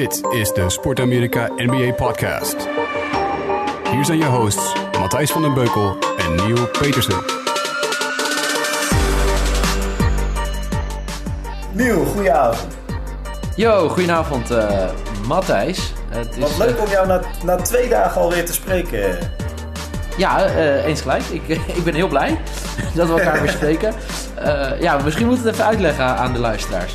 Dit is de Sport Amerika NBA Podcast. Hier zijn je hosts Matthijs van den Beukel en Neil Petersen. Nieuw, goedenavond. Yo, goedenavond uh, Matthijs. Het is, Wat leuk om jou na, na twee dagen alweer te spreken. Ja, uh, eens gelijk. Ik, ik ben heel blij dat we elkaar weer spreken. Uh, ja, misschien moeten we het even uitleggen aan de luisteraars.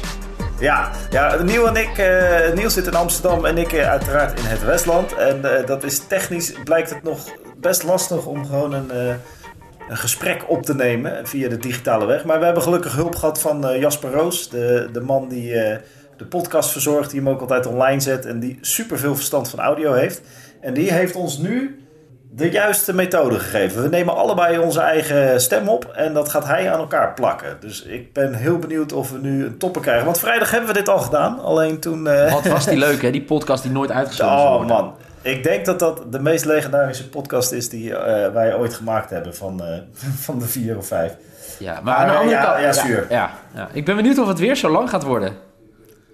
Ja, ja Niel en ik, uh, Niel zit in Amsterdam en ik uiteraard in het Westland. En dat is technisch, blijkt het nog best lastig om gewoon een, een gesprek op te nemen via de digitale weg. Maar we hebben gelukkig hulp gehad van Jasper Roos, de, de man die de podcast verzorgt, die hem ook altijd online zet en die super veel verstand van audio heeft. En die heeft ons nu de juiste methode gegeven. We nemen allebei onze eigen stem op en dat gaat hij aan elkaar plakken. Dus ik ben heel benieuwd of we nu een topper krijgen. Want vrijdag hebben we dit al gedaan, alleen toen... Uh... Wat was die leuk hè, die podcast die nooit uitgezonden is. Oh man, ik denk dat dat de meest legendarische podcast is die uh, wij ooit gemaakt hebben van, uh, van de vier of vijf. Ja, maar, maar aan de andere ja, kant... Ja, zuur. Ja, ja, Ik ben benieuwd of het weer zo lang gaat worden.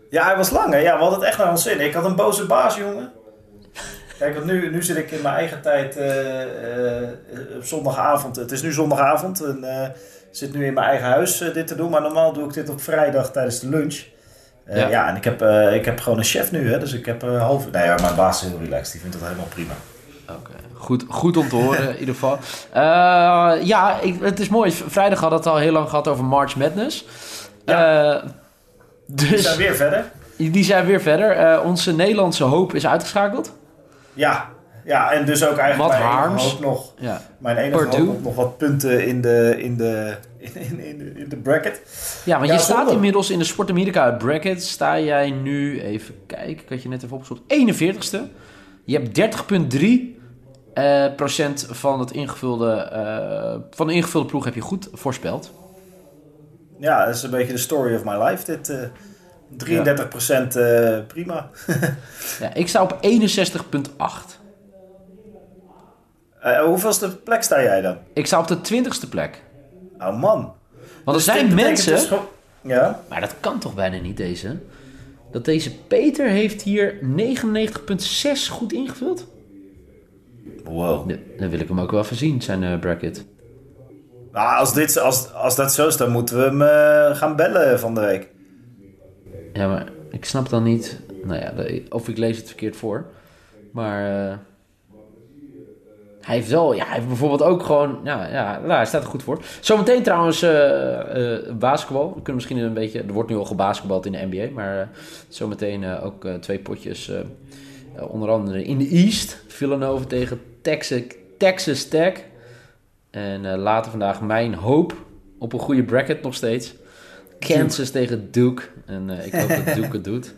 Ja, hij was lang hè. Ja, we hadden het echt naar ons zin. Ik had een boze baas, jongen. Kijk, want nu, nu zit ik in mijn eigen tijd uh, uh, op zondagavond. Het is nu zondagavond en uh, zit nu in mijn eigen huis dit te doen. Maar normaal doe ik dit op vrijdag tijdens de lunch. Ja. ja. en ik heb, ik heb gewoon een chef nu, hè, dus ik heb half. Nee, maar mijn baas is heel relaxed, die vindt dat helemaal prima. Oké, goed, goed om te horen in ieder geval. ja, ik, het is mooi. Vrijdag hadden we het al heel lang gehad over March Madness. Ja. dus, die zijn weer verder. Die zijn weer verder. onze Nederlandse hoop is uitgeschakeld. Ja, ja, en dus ook eigenlijk Matt mijn Harms. nog, ja. mijn enige hoop nog, wat punten in de, in de, in, in, de, in de bracket. Ja, want je staat inmiddels in de Sport America bracket. Sta jij nu, even kijken, ik had je net even opgezocht, 41ste. Je hebt 30,3 uh, procent van, het ingevulde, uh, van de ingevulde ploeg heb je goed voorspeld. Ja, dat is een beetje de story of my life, dit... Uh, 33 procent uh, prima. ja, ik sta op 61,8. Uh, hoeveelste plek sta jij dan? Ik sta op de 20ste plek. Oh man. Want er zijn mensen. Dus ja. Maar dat kan toch bijna niet, deze? Dat deze Peter heeft hier 99,6 goed ingevuld. Wow. Dan wil ik hem ook wel even zien, zijn uh, bracket. Nou, als, dit, als, als dat zo is, dan moeten we hem uh, gaan bellen van de week. Ja, maar ik snap dan niet. Nou ja, of ik lees het verkeerd voor. Maar. Uh, hij heeft wel. Ja, hij heeft bijvoorbeeld ook gewoon. Ja, ja nou, hij staat er goed voor. Zometeen trouwens. Uh, uh, basketbal. We kunnen misschien een beetje. Er wordt nu al gebasketbald in de NBA. Maar zometeen ook twee potjes. onder andere in de East. Villanova tegen Texas, Texas Tech. En later vandaag mijn hoop op een goede bracket nog steeds. Kansas tegen Duke. En uh, ik hoop dat Duke het doet.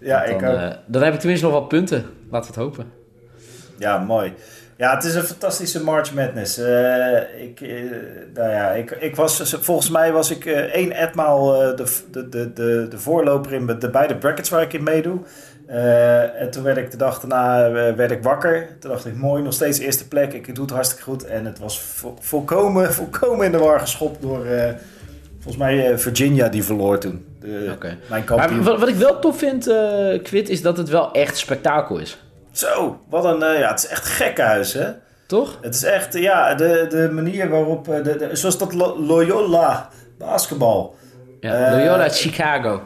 Ja, dan, ik ook. Uh, dan heb ik tenminste nog wat punten. Laten we het hopen. Ja, mooi. Ja, het is een fantastische March Madness. Uh, ik, nou ja, ik, ik was, volgens mij was ik één etmaal de, de, de, de, de voorloper in de beide brackets waar ik in meedoe. en toen werd ik de dag daarna werd ik wakker. Toen dacht ik, mooi, nog steeds eerste plek. Ik doe het hartstikke goed. En het was vo volkomen, volkomen in de war geschopt door Volgens mij uh, Virginia die verloor toen. Okay. Mijn kampioen. Maar wat, ik wel tof vind, uh, Quit, is dat het wel echt spektakel is. Zo, wat een... Uh, ja, het is echt gekhuis, hè? Toch? Het is echt, ja, de, de manier waarop... De, de, zoals dat Loyola basketbal. Ja, Loyola Chicago.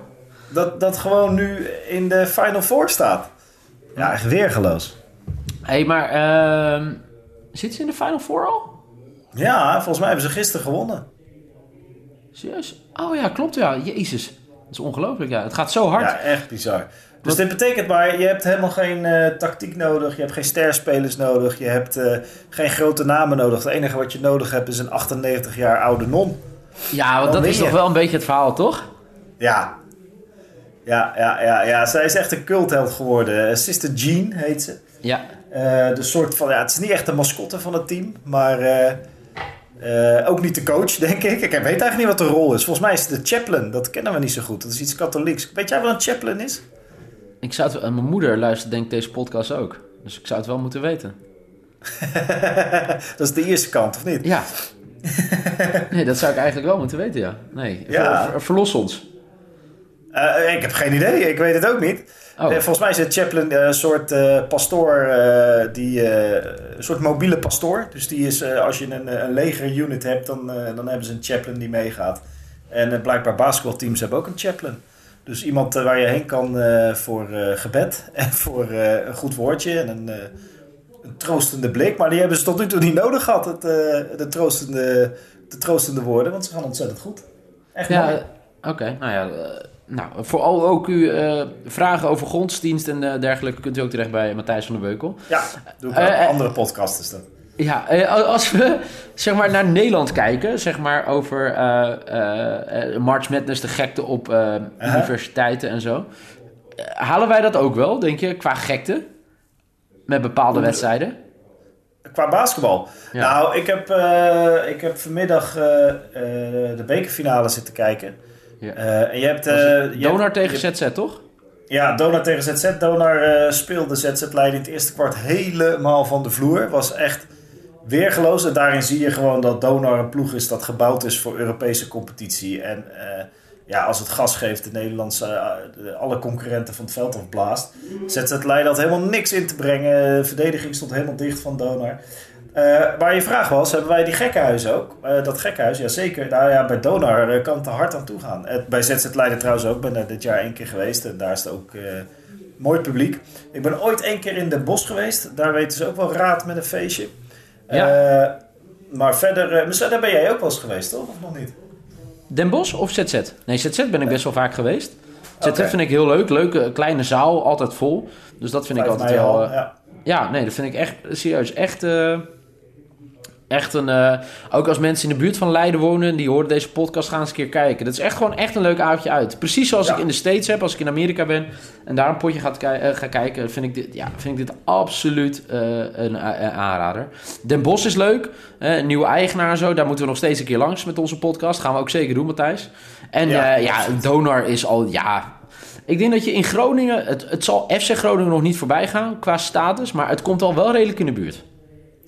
Dat, dat gewoon nu in de Final Four staat. Ja, echt weergeloos. Hé, hey, maar... Uh, zitten ze in de Final Four al? Ja, volgens mij hebben ze gisteren gewonnen. Serieus? Oh ja, klopt ja. Jezus. Dat is ongelooflijk ja. Het gaat zo hard. Ja, echt bizar. Dus dit betekent maar, je hebt helemaal geen uh, tactiek nodig. Je hebt geen sterspelers nodig. Je hebt uh, geen grote namen nodig. Het enige wat je nodig hebt is een 98 jaar oude non. Ja, want dat is toch wel een beetje het verhaal, toch? Ja. Ja, ja, ja, ja. Zij is echt een cultheld geworden. Sister Jean heet ze. Ja. Uh, de soort van, ja, het is niet echt de mascotte van het team, maar... Uh, ook niet de coach, denk ik. Ik weet eigenlijk niet wat de rol is. Volgens mij is het de chaplain. Dat kennen we niet zo goed. Dat is iets katholieks. Weet jij wat een chaplain is? Ik zou het, mijn moeder luistert denk ik deze podcast ook. Dus ik zou het wel moeten weten. dat is de eerste kant, of niet? Ja. nee, dat zou ik eigenlijk wel moeten weten, ja. Nee, ja. Ver, verlos ons. Uh, ik heb geen idee, ik weet het ook niet. Oh. Uh, volgens mij is het Chaplin een soort pastoor, die, een soort mobiele pastoor. Dus die is, als je een, een leger unit hebt, dan, dan hebben ze een Chaplin die meegaat. En blijkbaar basketbalteams hebben ook een Chaplin. Dus iemand waar je heen kan voor gebed en voor een goed woordje en een, een, troostende blik. Maar die hebben ze tot nu toe niet nodig gehad, het, de, troostende, de troostende woorden, want ze gaan ontzettend goed. Echt ja, Oké, nou ja. Uh, nou, vooral ook uw uh, vragen over godsdienst en uh, dergelijke kunt u ook terecht bij Matthijs van der Beukel. Ja, doe ik ook. andere podcast is dat. Ja, als we zeg maar naar Nederland kijken, zeg maar over March Madness, de gekte op -huh. universiteiten en zo. halen wij dat ook wel, denk je, qua gekte? Met bepaalde wedstrijden? Qua basketbal? Nou, ik heb, ik heb vanmiddag de bekerfinale zitten kijken. Ja. Uh, en je hebt, uh, Donar tegen ZZ, toch? Ja, Donar tegen ZZ. Donar uh, speelde ZZ Leiden in het eerste kwart helemaal van de vloer. Was echt weergeloos. En daarin zie je gewoon dat Donar een ploeg is dat gebouwd is voor Europese competitie. En ja, als het gas geeft, de Nederlandse, alle concurrenten van het veld afblaast. ZZ Leiden had helemaal niks in te brengen. De verdediging stond helemaal dicht van Donar. Uh, waar je vraag was, hebben wij die gekkenhuis ook? Uh, dat gekkenhuis, ja zeker. Nou ja, bij Donar uh, kan het er hard aan toe gaan. bij ZZ Leiden trouwens ook. Ik ben er dit jaar één keer geweest. En daar is het ook mooi publiek. Ik ben ooit één keer in Den Bosch geweest. Daar weten ze ook wel raad met een feestje. Ja. maar verder, misschien daar ben jij ook wel eens geweest, toch? Of nog niet? Den Bosch of ZZ? Nee, ZZ ben ik best wel vaak geweest. ZZ okay. vind ik heel leuk. Leuke kleine zaal, altijd vol. Dus dat vind ik altijd wel... ja. ja. nee, dat vind ik echt serieus. Echt echt een. Uh, ook als mensen in de buurt van Leiden wonen, die horen deze podcast, gaan eens een keer kijken. Dat is echt gewoon echt een leuk avondje uit. Precies zoals ik in de States heb, als ik in Amerika ben en daar een potje ga, uh, ga kijken, vind ik dit, ja, vind ik dit absoluut uh, een, aanrader. Den Bosch is leuk, een nieuwe eigenaar en zo. Daar moeten we nog steeds een keer langs met onze podcast. Gaan we ook zeker doen, Matthijs. En ja, ja Donor is al, ja. Ik denk dat je in Groningen, het, het zal FC Groningen nog niet voorbij gaan qua status, maar het komt al wel redelijk in de buurt.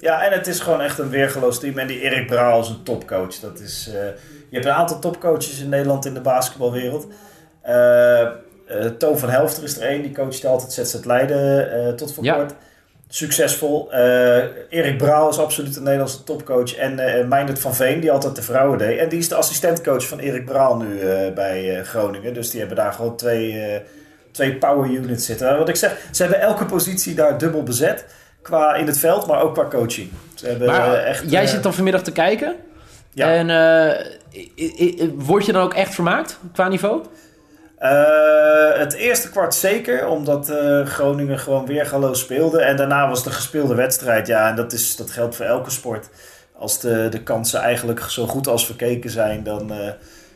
Ja, en het is gewoon echt een weergeloos team. En die Erik Braal is een topcoach. Dat is, uh, je hebt een aantal topcoaches in Nederland in de basketbalwereld. Uh, Toon van Helfter is er één. Die coacht altijd ZZ Leiden tot voor kort. Succesvol. Erik Braal is absoluut een Nederlandse topcoach. En uh, Meindert van Veen, die altijd de vrouwen deed. En die is de assistentcoach van Erik Braal nu bij Groningen. Dus die hebben daar gewoon twee, twee power units zitten. Wat ik zeg, ze hebben elke positie daar dubbel bezet qua in het veld, maar ook qua coaching. Ze hebben maar, eh, echt, jij uh, zit dan vanmiddag te kijken. Ja. En uh, word je dan ook echt vermaakt qua niveau? het eerste kwart zeker, omdat Groningen gewoon weergaloos speelde. En daarna was de gespeelde wedstrijd. Ja, en dat, is, dat geldt voor elke sport. Als de, de kansen eigenlijk zo goed als verkeken zijn, dan,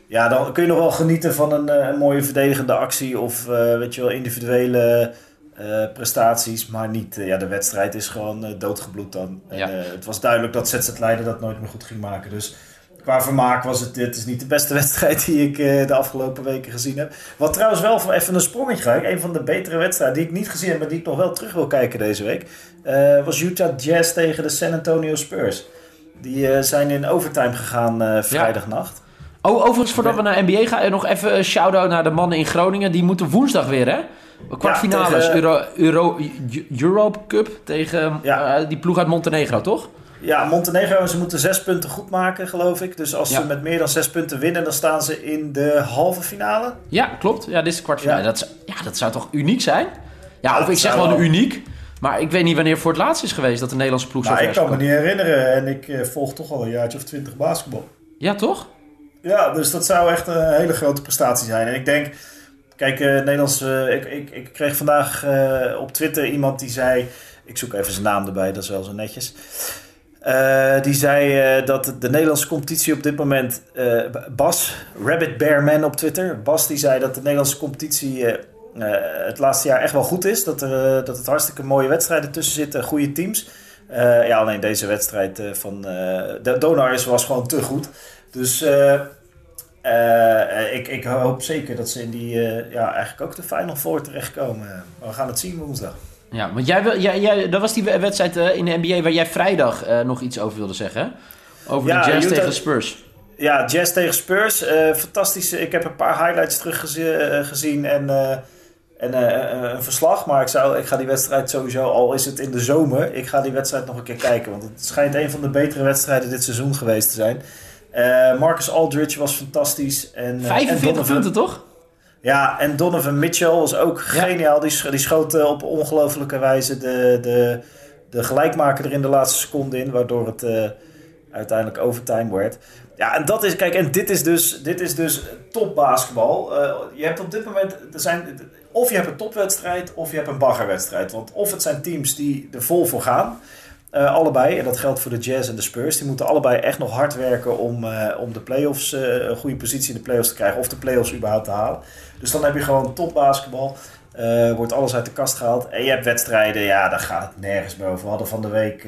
ja, dan kun je nog wel genieten van een, een mooie verdedigende actie. Of weet je wel, individuele uh, prestaties, maar niet. Uh, ja, de wedstrijd is gewoon uh, doodgebloed dan. Ja. En, het was duidelijk dat ZZ Leiden dat nooit meer goed ging maken. Dus qua vermaak was het, dit is niet de beste wedstrijd die ik de afgelopen weken gezien heb. Wat trouwens wel van even een sprongetje ga Een van de betere wedstrijden die ik niet gezien heb, maar die ik nog wel terug wil kijken deze week. was Utah Jazz tegen de San Antonio Spurs. Die zijn in overtime gegaan vrijdagnacht. Oh, overigens, voordat we naar NBA gaan, nog even een shout-out naar de mannen in Groningen. Die moeten woensdag weer, hè? Kwartfinales, Euro, Euro, Europe Cup tegen uh, die ploeg uit Montenegro, toch? Ja, Montenegro, ze moeten zes punten goed maken, geloof ik. Dus als ze met meer dan zes punten winnen, dan staan ze in de halve finale. Ja, klopt. Ja, dit is de kwartfinale. Ja. Dat, ja, dat zou toch uniek zijn? Ja, of ik zeg wel uniek. Maar ik weet niet wanneer voor het laatst is geweest dat de Nederlandse ploeg nou, zo Ik kan me niet herinneren. En ik uh, volg toch al een jaartje of twintig basketbal. Ja, toch? Ja, dus dat zou echt een hele grote prestatie zijn. En ik denk Kijk, uh, Nederlands, uh, ik, ik, ik kreeg vandaag uh, op Twitter iemand die zei... Ik zoek even zijn naam erbij, dat is wel zo netjes. die zei dat de Nederlandse competitie op dit moment... Bas, Rabbit Bear Man op Twitter. Bas die zei dat de Nederlandse competitie het laatste jaar echt wel goed is. Dat, er, dat het hartstikke mooie wedstrijden tussen zitten, goede teams. ja, alleen deze wedstrijd van de Donars was gewoon te goed. Dus... Uh, ik, ik hoop zeker dat ze in die, uh, ja, eigenlijk ook de Final Four terechtkomen. Maar we gaan het zien woensdag. Ja, want jij, wil, jij, jij, dat was die wedstrijd in de NBA waar jij vrijdag nog iets over wilde zeggen. Over ja, de Jazz Utah, tegen Spurs. ja, Jazz tegen Spurs. Uh, fantastisch. Ik heb een paar highlights teruggezien en, en een verslag. Maar ik, zou, ik ga die wedstrijd sowieso, al is het in de zomer, ik ga die wedstrijd nog een keer kijken. Want het schijnt een van de betere wedstrijden dit seizoen geweest te zijn. Marcus Aldridge was fantastisch. En, 45 punten toch? Ja, en Donovan Mitchell was ook geniaal. Die, die schoot op ongelofelijke wijze de, de, de gelijkmaker er in de laatste seconde in. Waardoor het uiteindelijk overtime werd. Ja, en dat is, kijk, en dit is dus, dit is dus top basketbal. Uh, je hebt op dit moment, er zijn, of je hebt een topwedstrijd of je hebt een baggerwedstrijd. Want of het zijn teams die er vol voor gaan, uh, allebei, en dat geldt voor de Jazz en de Spurs, die moeten allebei echt nog hard werken om, uh, om de playoffs, een goede positie in de playoffs te krijgen, of de playoffs überhaupt te halen. Dus dan heb je gewoon top basketbal. wordt alles uit de kast gehaald. En je hebt wedstrijden, ja, daar gaat het nergens boven. We hadden van de week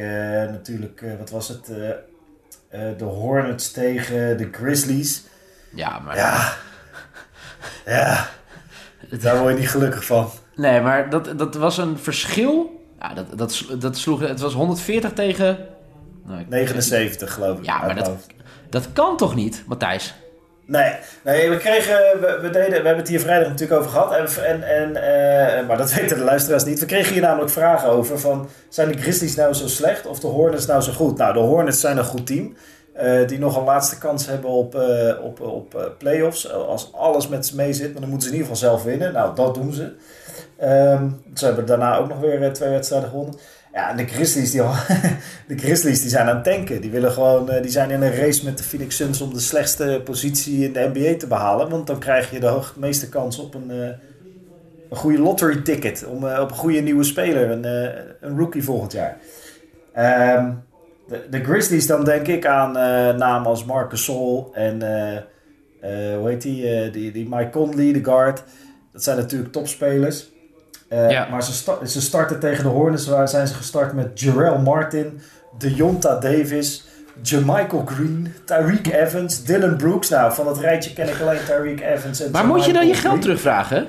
natuurlijk, wat was het? Eh, de Hornets tegen de Grizzlies. Ja, maar... Ja. ja. Daar word je niet gelukkig van. Nee, maar dat, dat was een verschil. Ja, dat, dat, dat sloeg... Het was 140 tegen... Nou, 79, geloof ik. Ja, maar dat, dat kan toch niet, Matthijs? Nee, nee we, kregen, we, we, deden, we hebben het hier vrijdag natuurlijk over gehad. En, en, en, maar dat weten de luisteraars niet. We kregen hier namelijk vragen over van... Zijn de Grizzlies nou zo slecht of de Hornets nou zo goed? Nou, de Hornets zijn een goed team. Uh, die nog een laatste kans hebben op, uh, op, op playoffs. Als alles met ze mee zit, maar dan moeten ze in ieder geval zelf winnen. Nou, dat doen ze. Um, ze hebben daarna ook nog weer twee wedstrijden gewonnen. Ja, en de Grizzlies, die, de Grizzlies die zijn aan het tanken. Die, willen gewoon, die zijn in een race met de Phoenix Suns om de slechtste positie in de NBA te behalen. Want dan krijg je de meeste kans op een, een goede lottery ticket. Om, op een goede nieuwe speler, een, een rookie volgend jaar. Um, de, de Grizzlies dan denk ik aan namen als Marcus Sol en hoe heet die, die, die Mike Conley, de guard. Dat zijn natuurlijk topspelers. Ja. Maar ze, sta ze starten tegen de Hornets. Waar zijn ze gestart met Jarrell Martin, Deonta Davis, Jamichael Green, Tyreek Evans, Dylan Brooks. Nou, van dat rijtje ken ik alleen Tyreek Evans en Maar moet je dan je geld terugvragen?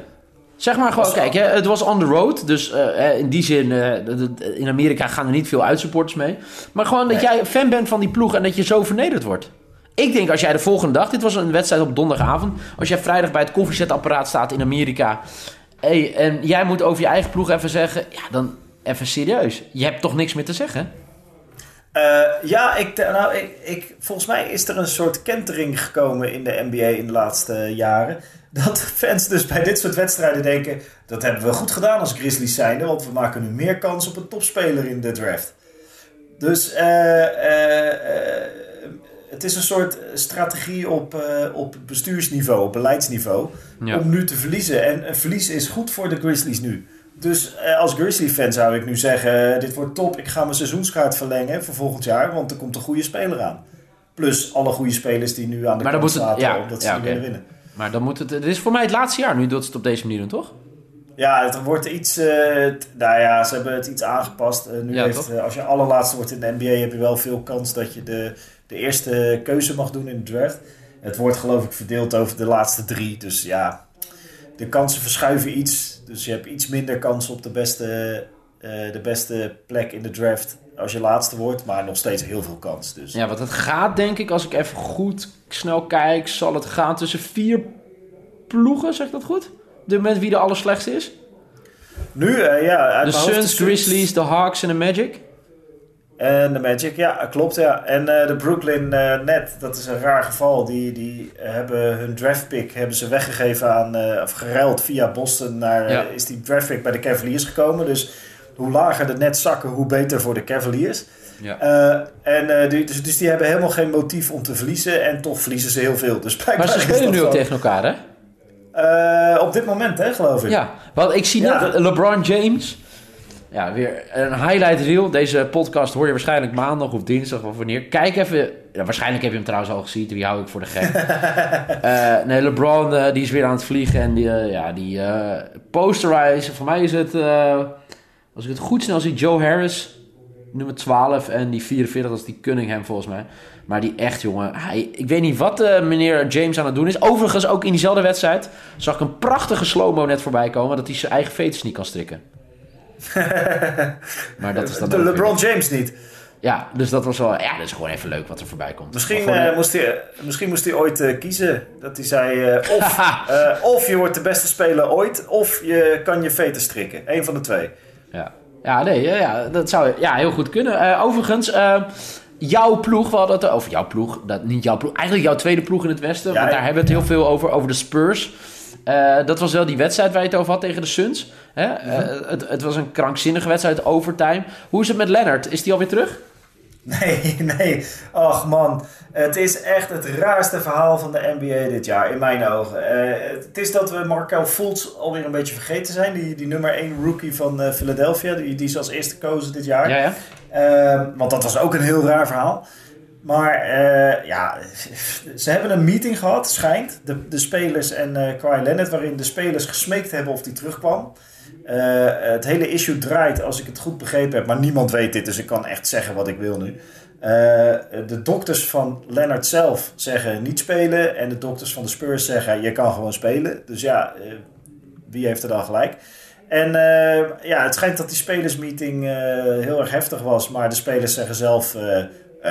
Zeg maar gewoon, kijk, hè, het was on the road. Dus uh, in die zin, uh, in Amerika gaan er niet veel uitsupporters mee. Maar gewoon dat jij fan bent van die ploeg en dat je zo vernederd wordt. Ik denk als jij de volgende dag, dit was een wedstrijd op donderdagavond. Als jij vrijdag bij het koffiezetapparaat staat in Amerika. Hey, en jij moet over je eigen ploeg even zeggen. Ja, dan even serieus. Je hebt toch niks meer te zeggen? Uh, ja, ik, nou, ik, ik, volgens mij is er een soort kentering gekomen in de NBA in de laatste jaren dat fans dus bij dit soort wedstrijden denken... dat hebben we goed gedaan als Grizzlies zijnde... want we maken nu meer kans op een topspeler in de draft. Dus uh, uh, het is een soort strategie op, op bestuursniveau, op beleidsniveau... om nu te verliezen. En een verlies is goed voor de Grizzlies nu. Dus als Grizzly-fan zou ik nu zeggen... dit wordt top, ik ga mijn seizoenskaart verlengen voor volgend jaar... want er komt een goede speler aan. Plus alle goede spelers die nu aan de kant staan... Ja, omdat ze ja, willen winnen. Maar dan moet het... Het is voor mij het laatste jaar nu dat ze het op deze manier doen, toch? Ja, het wordt iets... Uh, nou ja, ze hebben het iets aangepast. Uh, nu heeft, uh, als je allerlaatste wordt in de NBA... heb je wel veel kans dat je de, de eerste keuze mag doen in de draft. Het wordt geloof ik verdeeld over de laatste drie. Dus ja, de kansen verschuiven iets. Dus je hebt iets minder kans op de beste, de beste plek in de draft als je laatste wordt, maar nog steeds heel veel kans. Dus. Ja, want het gaat denk ik, als ik even goed snel kijk, zal het gaan tussen vier ploegen, zeg ik dat goed? De met wie de allerslechtste is? Nu, uh, ja. de Suns, Grizzlies, de Hawks en de Magic. En de Magic, ja, klopt, ja. En uh, de Brooklyn uh, Net, dat is een raar geval. Die, die hebben hun draftpick hebben ze weggegeven aan, of geruild via Boston naar, ja. is die draftpick bij de Cavaliers gekomen. Dus hoe lager de net zakken, hoe beter voor de Cavaliers. Ja. En, die, dus, dus, die hebben helemaal geen motief om te verliezen. En toch verliezen ze heel veel. Dus maar ze spelen nu ook tegen elkaar, hè? Op dit moment, hè, geloof ik. Ja, want ik zie ja. net LeBron James. Ja, weer een highlight reel. Deze podcast hoor je waarschijnlijk maandag of dinsdag of wanneer. Kijk even. Ja, waarschijnlijk heb je hem trouwens al gezien. Die hou ik voor de gek. nee, LeBron die is weer aan het vliegen. En die, ja, die posterize. Voor mij is het als ik het goed snel zie, Joe Harris, nummer 12. En die 44, dat is die Cunningham volgens mij. Maar die echt, jongen. Hij, ik weet niet wat uh, meneer James aan het doen is. Overigens, ook in diezelfde wedstrijd zag ik een prachtige slow-mo net voorbij komen. Dat hij zijn eigen fetus niet kan strikken. maar dat is dan. De LeBron James niet. Ja, dus dat was wel... Ja, dat is gewoon even leuk wat er voorbij komt. Misschien, eh, moest, hij, misschien moest hij ooit eh, kiezen. Dat hij zei, eh, of, eh, of je wordt de beste speler ooit, of je kan je veten strikken. Eén van de twee. Ja, ja nee, ja, ja, dat zou ja, heel goed kunnen. Eh, overigens, eh, jouw ploeg, we hadden het over jouw ploeg, dat, niet jouw ploeg, eigenlijk jouw tweede ploeg in het Westen, Ja, want daar hebben we het heel veel over, over de Spurs. Eh, dat was wel die wedstrijd waar je het over had tegen de Suns. Hè? Eh, het, het was een krankzinnige wedstrijd, overtime. Hoe is het met Leonard? Is die alweer terug? Nee, nee. Ach man, het is echt het raarste verhaal van de NBA dit jaar, in mijn ogen. Eh, het is dat we Markel Fultz alweer een beetje vergeten zijn. Die, die nummer 1 rookie van eh, Philadelphia, die, die ze als eerste kozen dit jaar. Ja, ja. Ehm, want dat was ook een heel raar verhaal. Maar ja, ze hebben een meeting gehad, schijnt. De, de spelers en eh Kawhi Leonard, waarin de spelers gesmeekt hebben of die terugkwam. Eh, het hele issue draait, als ik het goed begrepen heb, maar niemand weet dit, dus ik kan echt zeggen wat ik wil nu. Eh, de dokters van Leonard zelf zeggen niet spelen en de dokters van de Spurs zeggen je kan gewoon spelen. Dus ja, eh, wie heeft er dan gelijk? En ja, het schijnt dat die spelersmeeting heel erg heftig was. Maar de spelers zeggen zelf: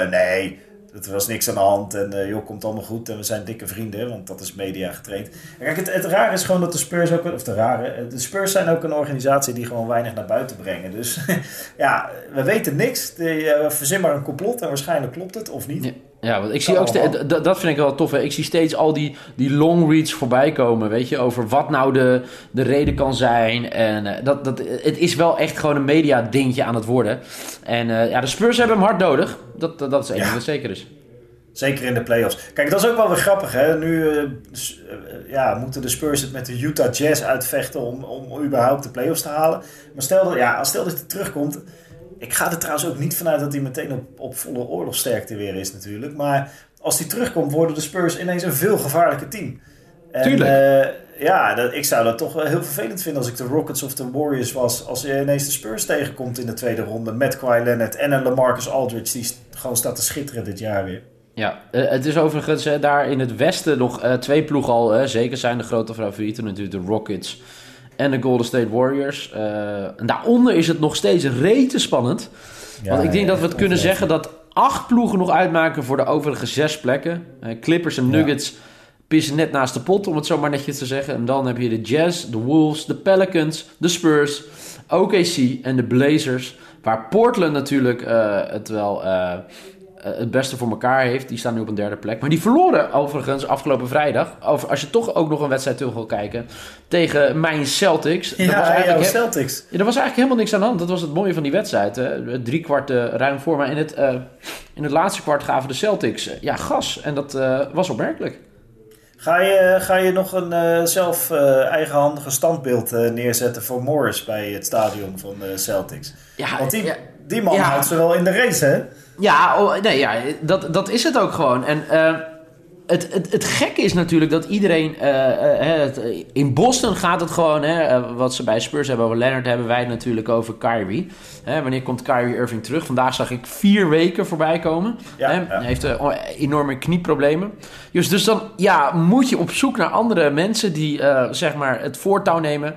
nee, er was niks aan de hand. En eh, joh, komt allemaal goed. En we zijn dikke vrienden, want dat is media getraind. Kijk, het, het rare is gewoon dat de Spurs ook. Of de rare. De Spurs zijn ook een organisatie die gewoon weinig naar buiten brengen. Dus ja, we weten niks. De, eh, verzin maar een complot en waarschijnlijk klopt het of niet. Ja, want ik zie ook ste- allemaal. d- d- dat vind ik wel tof. Hè. Ik zie steeds al die, die long reads voorbij komen, weet je, over wat nou de, de reden kan zijn. En eh, dat, dat, het is wel echt gewoon een media dingetje aan het worden. En eh, ja, de Spurs hebben hem hard nodig. Dat, dat, dat is één Ja. dat zeker is. Zeker in de playoffs. Kijk, dat is ook wel weer grappig. Hè? Nu eh, ja, moeten de Spurs het met de Utah Jazz uitvechten om, om überhaupt de playoffs te halen. Maar stel dat, ja, stel dat hij terugkomt. Ik ga er trouwens ook niet vanuit dat hij meteen op, op volle oorlogsterkte weer is natuurlijk. Maar als hij terugkomt worden de Spurs ineens een veel gevaarlijker team. En, Tuurlijk. eh, ja, dat, ik zou dat toch wel heel vervelend vinden als ik de Rockets of de Warriors was. Als je ineens de Spurs tegenkomt in de tweede ronde met Kawhi Leonard en een LaMarcus Aldridge die gewoon staat te schitteren dit jaar weer. Ja, eh, het is overigens hè, daar in het westen nog eh, twee ploegen al zeker zijn de grote favorieten. Natuurlijk de Rockets en de Golden State Warriors. Eh, en daaronder is het nog steeds rete spannend. Want ik denk dat we het kunnen zeggen dat acht ploegen nog uitmaken voor de overige zes plekken. Eh, Clippers en Nuggets pissen net naast de pot, om het zo maar netjes te zeggen. En dan heb je de Jazz, de Wolves, de Pelicans, de Spurs, OKC en de Blazers. Waar Portland natuurlijk eh, het wel het beste voor elkaar heeft. Die staan nu op een derde plek. Maar die verloren overigens afgelopen vrijdag. Over, als je toch ook nog een wedstrijd terug wil kijken. Tegen mijn Celtics. Dat was Ja, eigenlijk Celtics. ja, er was eigenlijk helemaal niks aan de hand. Dat was het mooie van die wedstrijd. Hè. Drie kwart eh, ruim voor. Maar in het, eh, in het laatste kwart gaven de Celtics eh, ja, gas. En dat eh, was opmerkelijk. Ga je, ga je nog een eh, zelf eh, eigenhandige standbeeld eh, neerzetten voor Morris bij het stadion van de Celtics? Ja, Want die, ja, die man Ja. houdt ze wel in de race, hè? Ja, oh, nee, ja dat, dat is het ook gewoon. En eh, het, het, het gekke is natuurlijk dat iedereen... eh, eh, het- in Boston gaat het gewoon... Hè, wat ze bij Spurs hebben over Leonard... hebben wij het natuurlijk over Kyrie. Hè, wanneer komt Kyrie Irving terug? Vandaag zag ik vier weken voorbij komen. Ja, hè, ja. Heeft eh, enorme knieproblemen. Dus, dus dan ja, moet je op zoek naar andere mensen... die zeg maar het voortouw nemen...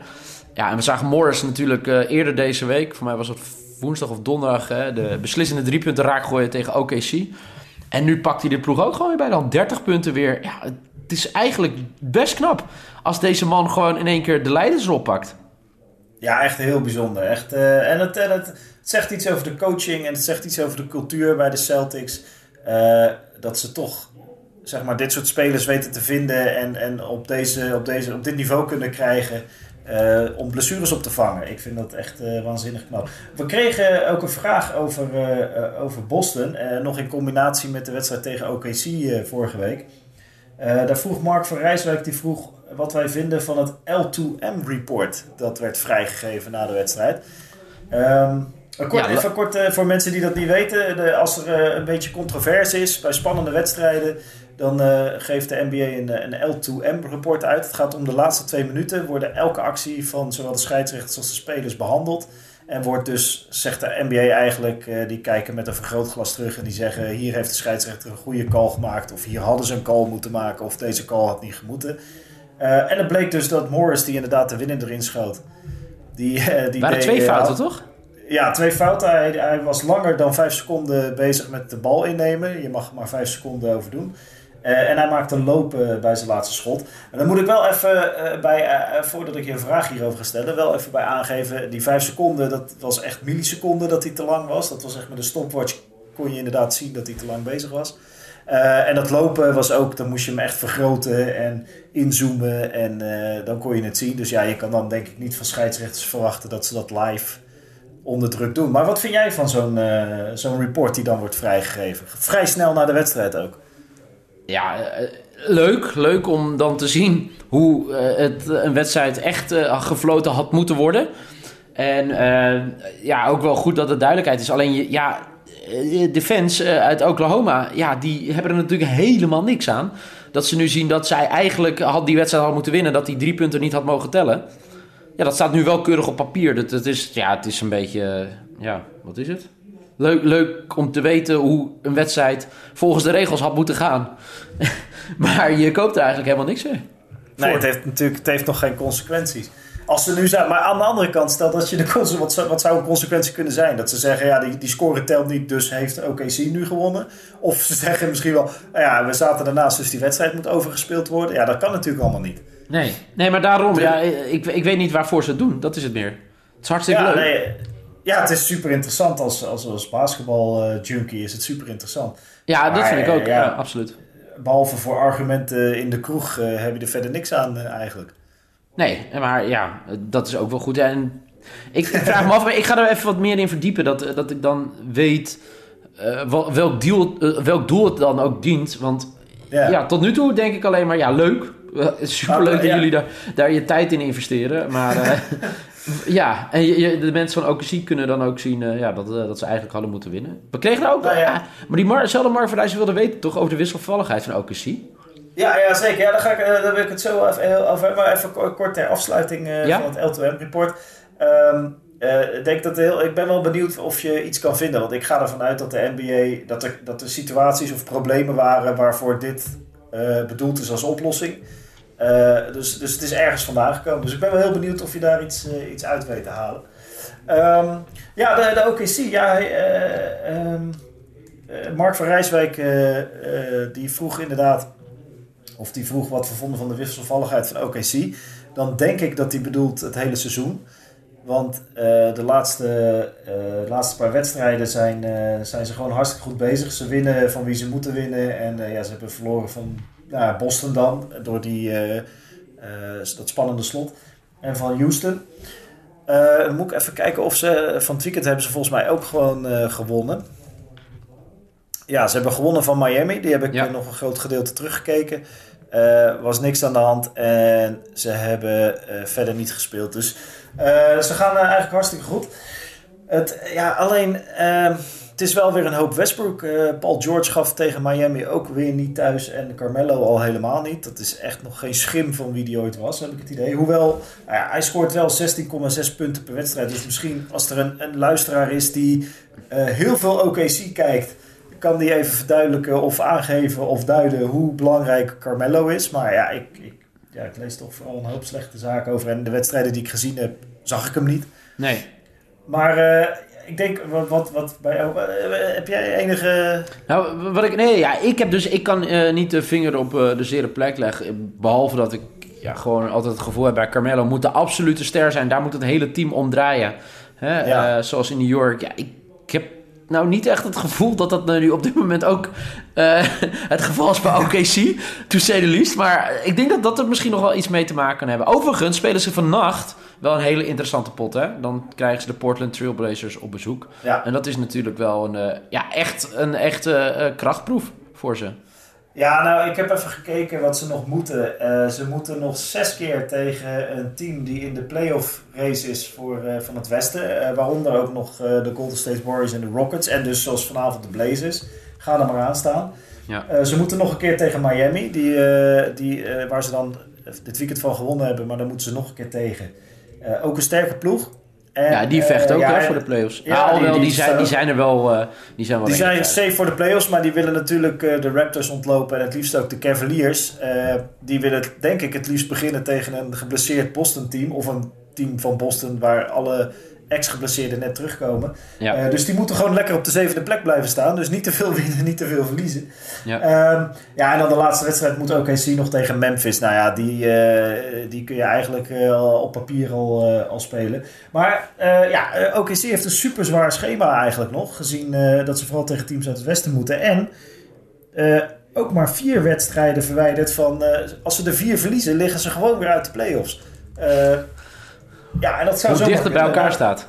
Ja, en we zagen Morris natuurlijk eerder deze week. Voor mij was het woensdag of donderdag. Hè, de beslissende drie punten raak gooien tegen OKC. En nu pakt hij de ploeg ook gewoon weer bij dan 30 punten weer. Ja, het is eigenlijk best knap als deze man gewoon in één keer de leidersrol pakt. Ja, echt heel bijzonder. Echt, eh, en het, en het, het zegt iets over de coaching en het zegt iets over de cultuur bij de Celtics. Eh, dat ze toch zeg maar, dit soort spelers weten te vinden en, en op, deze, op, deze, op dit niveau kunnen krijgen. Eh, om blessures op te vangen. Ik vind dat echt eh, waanzinnig knap. We kregen ook een vraag over, eh, over Boston. nog in combinatie met de wedstrijd tegen OKC vorige week. Daar vroeg Mark van Rijswijk die vroeg wat wij vinden van het L2M-report. Dat werd vrijgegeven na de wedstrijd. Ehm, kort, Ja, even kort voor mensen die dat niet weten. De, als er een beetje controverse is bij spannende wedstrijden... dan eh, geeft de NBA een, eh, een L2M-rapport uit. Het gaat om de laatste twee minuten. Worden elke actie van zowel de scheidsrechters als de spelers behandeld. En wordt dus, zegt de NBA eigenlijk, eh, die kijken met een vergrootglas terug en die zeggen: hier heeft de scheidsrechter een goede call gemaakt, of hier hadden ze een call moeten maken, of deze call had niet gemoeten. En het bleek dus dat Morris, die inderdaad de winnaar erin schoot, die, die waren twee fouten, toch? Ja, twee fouten. Hij, hij, was langer dan vijf seconden bezig met de bal innemen. Je mag er maar vijf seconden over doen. Uh, en hij maakte een loop bij zijn laatste schot. En dan moet ik wel even uh, bij, voordat ik je een vraag hierover ga stellen, wel even bij aangeven. Die vijf seconden, dat was echt milliseconden dat hij te lang was. Dat was echt met de stopwatch kon je inderdaad zien dat hij te lang bezig was. en dat lopen was ook, dan moest je hem echt vergroten en inzoomen en dan kon je het zien. Dus ja, je kan dan denk ik niet van scheidsrechters verwachten dat ze dat live onder druk doen. Maar wat vind jij van zo'n zo'n report die dan wordt vrijgegeven? Vrij snel na de wedstrijd ook ja, eh, leuk. Leuk om dan te zien hoe uh, het een wedstrijd echt gefloten had moeten worden. En ja, ook wel goed dat er duidelijkheid is. Alleen, ja, de fans uit Oklahoma, ja, die hebben er natuurlijk helemaal niks aan. Dat ze nu zien dat zij eigenlijk had die wedstrijd had moeten winnen. Dat die drie punten niet had mogen tellen. Ja, dat staat nu wel keurig op papier. Dat, dat is, ja, het is een beetje, ja, wat is het? Leuk, leuk om te weten hoe een wedstrijd volgens de regels had moeten gaan. maar je koopt er eigenlijk helemaal niks mee. Nee, het heeft natuurlijk het heeft nog geen consequenties. Als ze nu zijn, maar aan de andere kant, stel dat je de wat, zou, wat zou een consequentie kunnen zijn? Dat ze zeggen, ja, die, die score telt niet, dus heeft OKC nu gewonnen. Of ze zeggen misschien wel, nou ja, we zaten daarnaast, dus die wedstrijd moet overgespeeld worden. Ja, dat kan natuurlijk allemaal niet. Nee, nee maar daarom, ja, ik, ik weet niet waarvoor ze het doen. Dat is het meer. Het is hartstikke ja, leuk. Nee, ja, het is super interessant. Als, als, als basketbal-junkie is het super interessant. Ja, dat vind ik ook. Ja, absoluut. Behalve voor argumenten in de kroeg uh, heb je er verder niks aan eigenlijk. Nee, maar ja, dat is ook wel goed. En ik, vraag me af, maar ik ga er even wat meer in verdiepen. Dat, dat ik dan weet uh, welk, deal, welk doel het dan ook dient. Want ja. ja. tot nu toe denk ik alleen maar, ja, leuk. Super leuk dat jullie daar, daar je tijd in investeren. Maar Ja, en je, de mensen van OKC kunnen dan ook zien uh, ja, dat, uh, dat ze eigenlijk hadden moeten winnen. We kregen daar ook... Nou, ja. uh, maar die Mar zelfde Mark Verdijs wilde weten toch over de wisselvalligheid van OKC? Ja, ja zeker. Ja, dan, ga ik, dan wil ik het zo even over Maar even kort ter afsluiting ja? van het L2M-rapport. Um, ik, denk dat heel, ik ben wel benieuwd of je iets kan vinden. Want ik ga ervan uit dat de NBA... Dat er, dat er situaties of problemen waren waarvoor dit bedoeld is als oplossing... Uh, dus, dus het is ergens vandaan gekomen. Dus ik ben wel heel benieuwd of je daar iets, uh, iets uit weet te halen. Um, ja, de, OKC. Ja, uh, um, Mark van Rijswijk die vroeg inderdaad... Of die vroeg wat we vonden van de wisselvalligheid van OKC. Dan denk ik dat hij bedoelt het hele seizoen. Want de, laatste, laatste paar wedstrijden zijn, zijn ze gewoon hartstikke goed bezig. Ze winnen van wie ze moeten winnen. En ja, ze hebben verloren van nou, Boston dan, door die, uh, uh, dat spannende slot. En van Houston. Uh, dan moet ik even kijken of ze. Van het weekend hebben ze volgens mij ook gewoon gewonnen. Ja, ze hebben gewonnen van Miami. Die heb ik ja. nog een groot gedeelte teruggekeken. was niks aan de hand. En ze hebben verder niet gespeeld. Dus ze gaan eigenlijk hartstikke goed. Het, ja, alleen ehm, het is wel weer een hoop Westbrook. Uh, Paul George gaf tegen Miami ook weer niet thuis. En Carmelo al helemaal niet. Dat is echt nog geen schim van wie die ooit was, heb ik het idee. Hoewel, nou ja, hij scoort wel 16,6 punten per wedstrijd. Dus misschien als er een, een luisteraar is die uh, heel veel OKC kijkt... kan die even verduidelijken of aangeven of duiden hoe belangrijk Carmelo is. Maar ja, ik, ik, ja, ik lees toch vooral een hoop slechte zaken over. En de wedstrijden die ik gezien heb, zag ik hem niet. Nee. Maar uh, ik denk, wat, wat, wat bij jou, eh, heb jij enige... Nou, wat ik, nee, ja, ik heb dus, ik kan uh, niet de vinger op uh, de zere plek leggen. Behalve dat ik ja, gewoon altijd het gevoel heb bij Carmelo moet de absolute ster zijn. Daar moet het hele team om draaien. Hè? Ja. zoals in New York. Ja, ik, ik heb nou niet echt het gevoel dat dat nu op dit moment ook uh, het geval is bij OKC, to say the least. Maar ik denk dat dat er misschien nog wel iets mee te maken kan hebben. Overigens spelen ze vannacht wel een hele interessante pot. Hè? Dan krijgen ze de Portland Trailblazers op bezoek. Ja. En dat is natuurlijk wel een, uh, ja, echt een echte uh, krachtproef voor ze. Ja, nou, ik heb even gekeken wat ze nog moeten. Uh, ze moeten nog zes keer tegen een team die in de playoff race is voor, van het Westen. waaronder ook nog de Golden State Warriors en de Rockets. En dus zoals vanavond de Blazers. Ga er maar aan staan. Ja. ze moeten nog een keer tegen Miami. Die, die, waar ze dan dit weekend van gewonnen hebben. Maar dan moeten ze nog een keer tegen. Ook een sterke ploeg. En, ja, die vecht uh, ook ja, hè, voor de playoffs. Ja, ah, alhoewel, die, die, die, zijn, die zijn er wel... Uh, die zijn, wel die zijn safe voor de playoffs, maar die willen natuurlijk de Raptors ontlopen en het liefst ook de Cavaliers. die willen denk ik het liefst beginnen tegen een geblesseerd Boston team of een team van Boston waar alle ex-geblesseerden net terugkomen. Ja. Eh, dus die moeten gewoon lekker op de zevende plek blijven staan. Dus niet te veel winnen, niet te veel verliezen. Ja. Ehm, ja, en dan de laatste wedstrijd moet OKC nog tegen Memphis. Nou ja, die, eh, die kun je eigenlijk al op papier al, al spelen. Maar ja, OKC heeft een super zwaar schema eigenlijk nog. Gezien dat ze vooral tegen teams uit het westen moeten. En ook maar vier wedstrijden verwijderd van... als ze er vier verliezen, liggen ze gewoon weer uit de playoffs. Ja, en dat zou Hoe zomaar dicht het bij elkaar staat.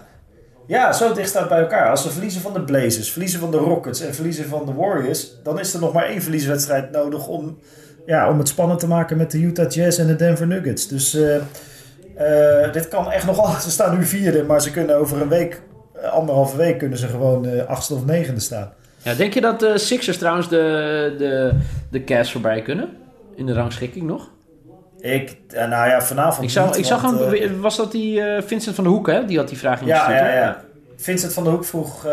Ja, zo dicht staat bij elkaar. Als ze verliezen van de Blazers, verliezen van de Rockets en verliezen van de Warriors, dan is er nog maar één verlieswedstrijd nodig om, ja, om het spannend te maken met de Utah Jazz en de Denver Nuggets. Dus eh, eh, dit kan echt nog al. Ze staan nu vierde, maar ze kunnen over een week, eh, anderhalve week, kunnen ze gewoon eh, achtste of negende staan. Ja, denk je dat de Sixers trouwens de, de, de Cavs voorbij kunnen? In de rangschikking nog? Ik, eh, nou ja, vanavond. Ik, zou, niet, ik zag want, hem, eh, was dat die eh, Vincent van de Hoek, hè? Die had die vraag Ja, ingestuurd. ja, hè? ja. Vincent van der Hoek vroeg